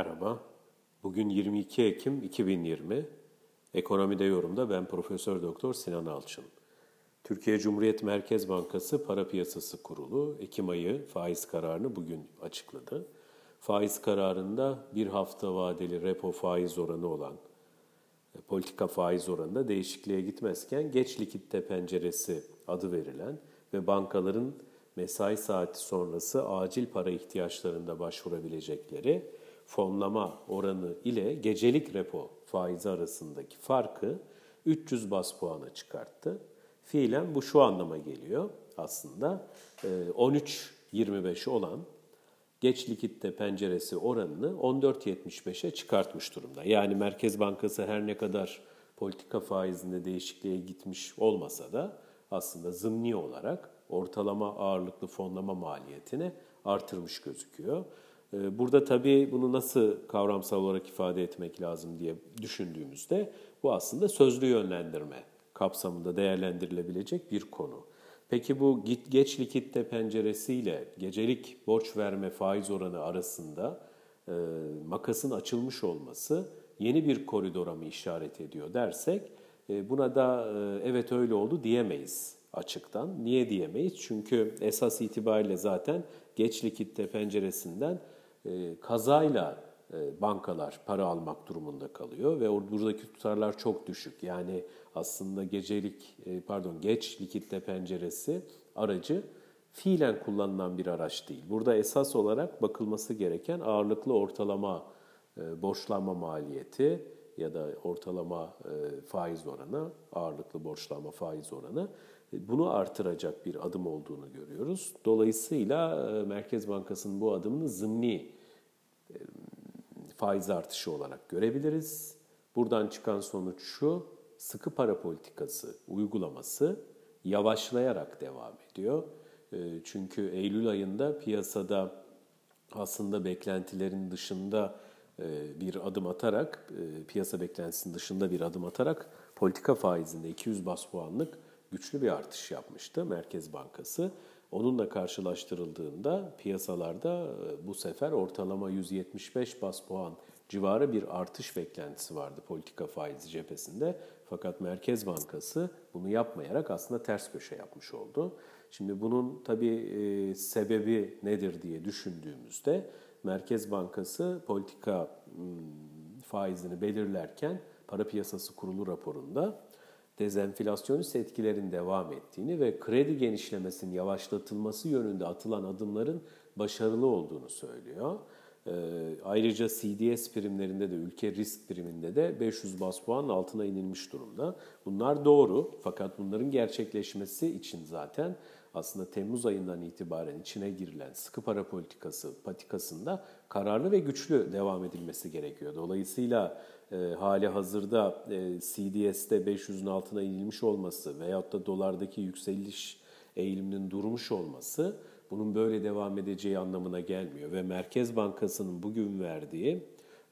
Merhaba. Bugün 22 Ekim 2020. Ekonomide yorumda ben Profesör Doktor Sinan Alçın. Türkiye Cumhuriyet Merkez Bankası Para Piyasası Kurulu Ekim ayı faiz kararını bugün açıkladı. Faiz kararında bir hafta vadeli repo faiz oranı olan e, politika faiz oranında değişikliğe gitmezken geç likitte penceresi adı verilen ve bankaların mesai saati sonrası acil para ihtiyaçlarında başvurabilecekleri fonlama oranı ile gecelik repo faizi arasındaki farkı 300 bas puana çıkarttı. Fiilen bu şu anlama geliyor aslında 13.25 e, olan geç likitte penceresi oranını 14.75'e çıkartmış durumda. Yani Merkez Bankası her ne kadar politika faizinde değişikliğe gitmiş olmasa da aslında zımni olarak ortalama ağırlıklı fonlama maliyetini artırmış gözüküyor. Ee, burada tabii bunu nasıl kavramsal olarak ifade etmek lazım diye düşündüğümüzde bu aslında sözlü yönlendirme kapsamında değerlendirilebilecek bir konu. Peki bu git geç likitte penceresiyle gecelik borç verme faiz oranı arasında e, makasın açılmış olması yeni bir koridora mı işaret ediyor dersek e, buna da e, evet öyle oldu diyemeyiz açıktan. Niye diyemeyiz? Çünkü esas itibariyle zaten geç likitte penceresinden e, kazayla e, bankalar para almak durumunda kalıyor ve buradaki tutarlar çok düşük. Yani aslında gecelik e, pardon geç likitte penceresi aracı fiilen kullanılan bir araç değil. Burada esas olarak bakılması gereken ağırlıklı ortalama borçlanma maliyeti ya da ortalama faiz oranı, ağırlıklı borçlanma faiz oranı bunu artıracak bir adım olduğunu görüyoruz. Dolayısıyla e, Merkez Bankası'nın bu adımını zımni e, faiz artışı olarak görebiliriz. Buradan çıkan sonuç şu, sıkı para politikası uygulaması yavaşlayarak devam ediyor. E, çünkü Eylül ayında piyasada aslında beklentilerin dışında bir adım atarak, piyasa beklentisinin dışında bir adım atarak politika faizinde 200 bas puanlık güçlü bir artış yapmıştı Merkez Bankası. Onunla karşılaştırıldığında piyasalarda e, bu sefer ortalama 175 bas puan civarı bir artış beklentisi vardı politika faizi cephesinde. Fakat Merkez Bankası bunu yapmayarak aslında ters köşe yapmış oldu. Şimdi bunun tabii e, sebebi nedir diye düşündüğümüzde Merkez Bankası politika faizini belirlerken para piyasası kurulu raporunda dezenflasyonist etkilerin devam ettiğini ve kredi genişlemesinin yavaşlatılması yönünde atılan adımların başarılı olduğunu söylüyor. Ee, ayrıca CDS primlerinde de ülke risk priminde de 500 bas puan altına inilmiş durumda. Bunlar doğru fakat bunların gerçekleşmesi için zaten aslında Temmuz ayından itibaren içine girilen sıkı para politikası patikasında kararlı ve güçlü devam edilmesi gerekiyor. Dolayısıyla e, hali hazırda e, CDS'te 500'ün altına inilmiş olması veyahut da dolardaki yükseliş eğiliminin durmuş olması bunun böyle devam edeceği anlamına gelmiyor. Ve Merkez Bankası'nın bugün verdiği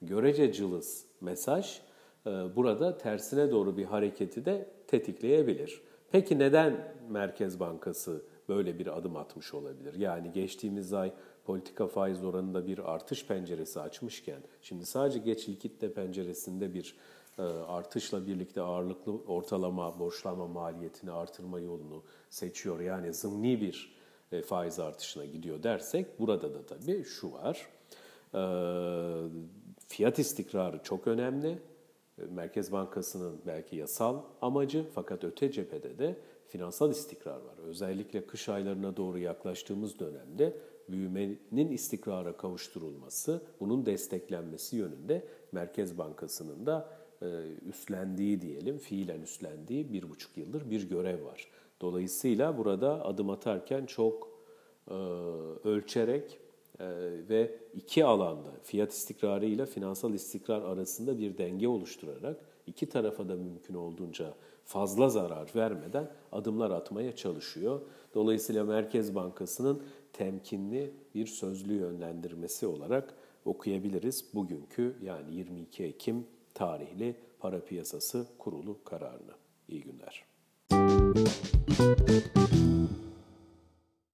görece cılız mesaj e, burada tersine doğru bir hareketi de tetikleyebilir. Peki neden Merkez Bankası böyle bir adım atmış olabilir? Yani geçtiğimiz ay politika faiz oranında bir artış penceresi açmışken şimdi sadece geç likitte penceresinde bir e, artışla birlikte ağırlıklı ortalama borçlanma maliyetini artırma yolunu seçiyor. Yani zımni bir e, faiz artışına gidiyor dersek burada da tabii şu var. E, fiyat istikrarı çok önemli. Merkez Bankası'nın belki yasal amacı fakat öte cephede de finansal istikrar var. Özellikle kış aylarına doğru yaklaştığımız dönemde büyümenin istikrara kavuşturulması, bunun desteklenmesi yönünde Merkez Bankası'nın da e, üstlendiği diyelim, fiilen üstlendiği bir buçuk yıldır bir görev var. Dolayısıyla burada adım atarken çok e, ölçerek ve iki alanda fiyat istikrarı ile finansal istikrar arasında bir denge oluşturarak iki tarafa da mümkün olduğunca fazla zarar vermeden adımlar atmaya çalışıyor. Dolayısıyla Merkez Bankası'nın temkinli bir sözlü yönlendirmesi olarak okuyabiliriz bugünkü yani 22 Ekim tarihli para piyasası kurulu kararını. İyi günler. Müzik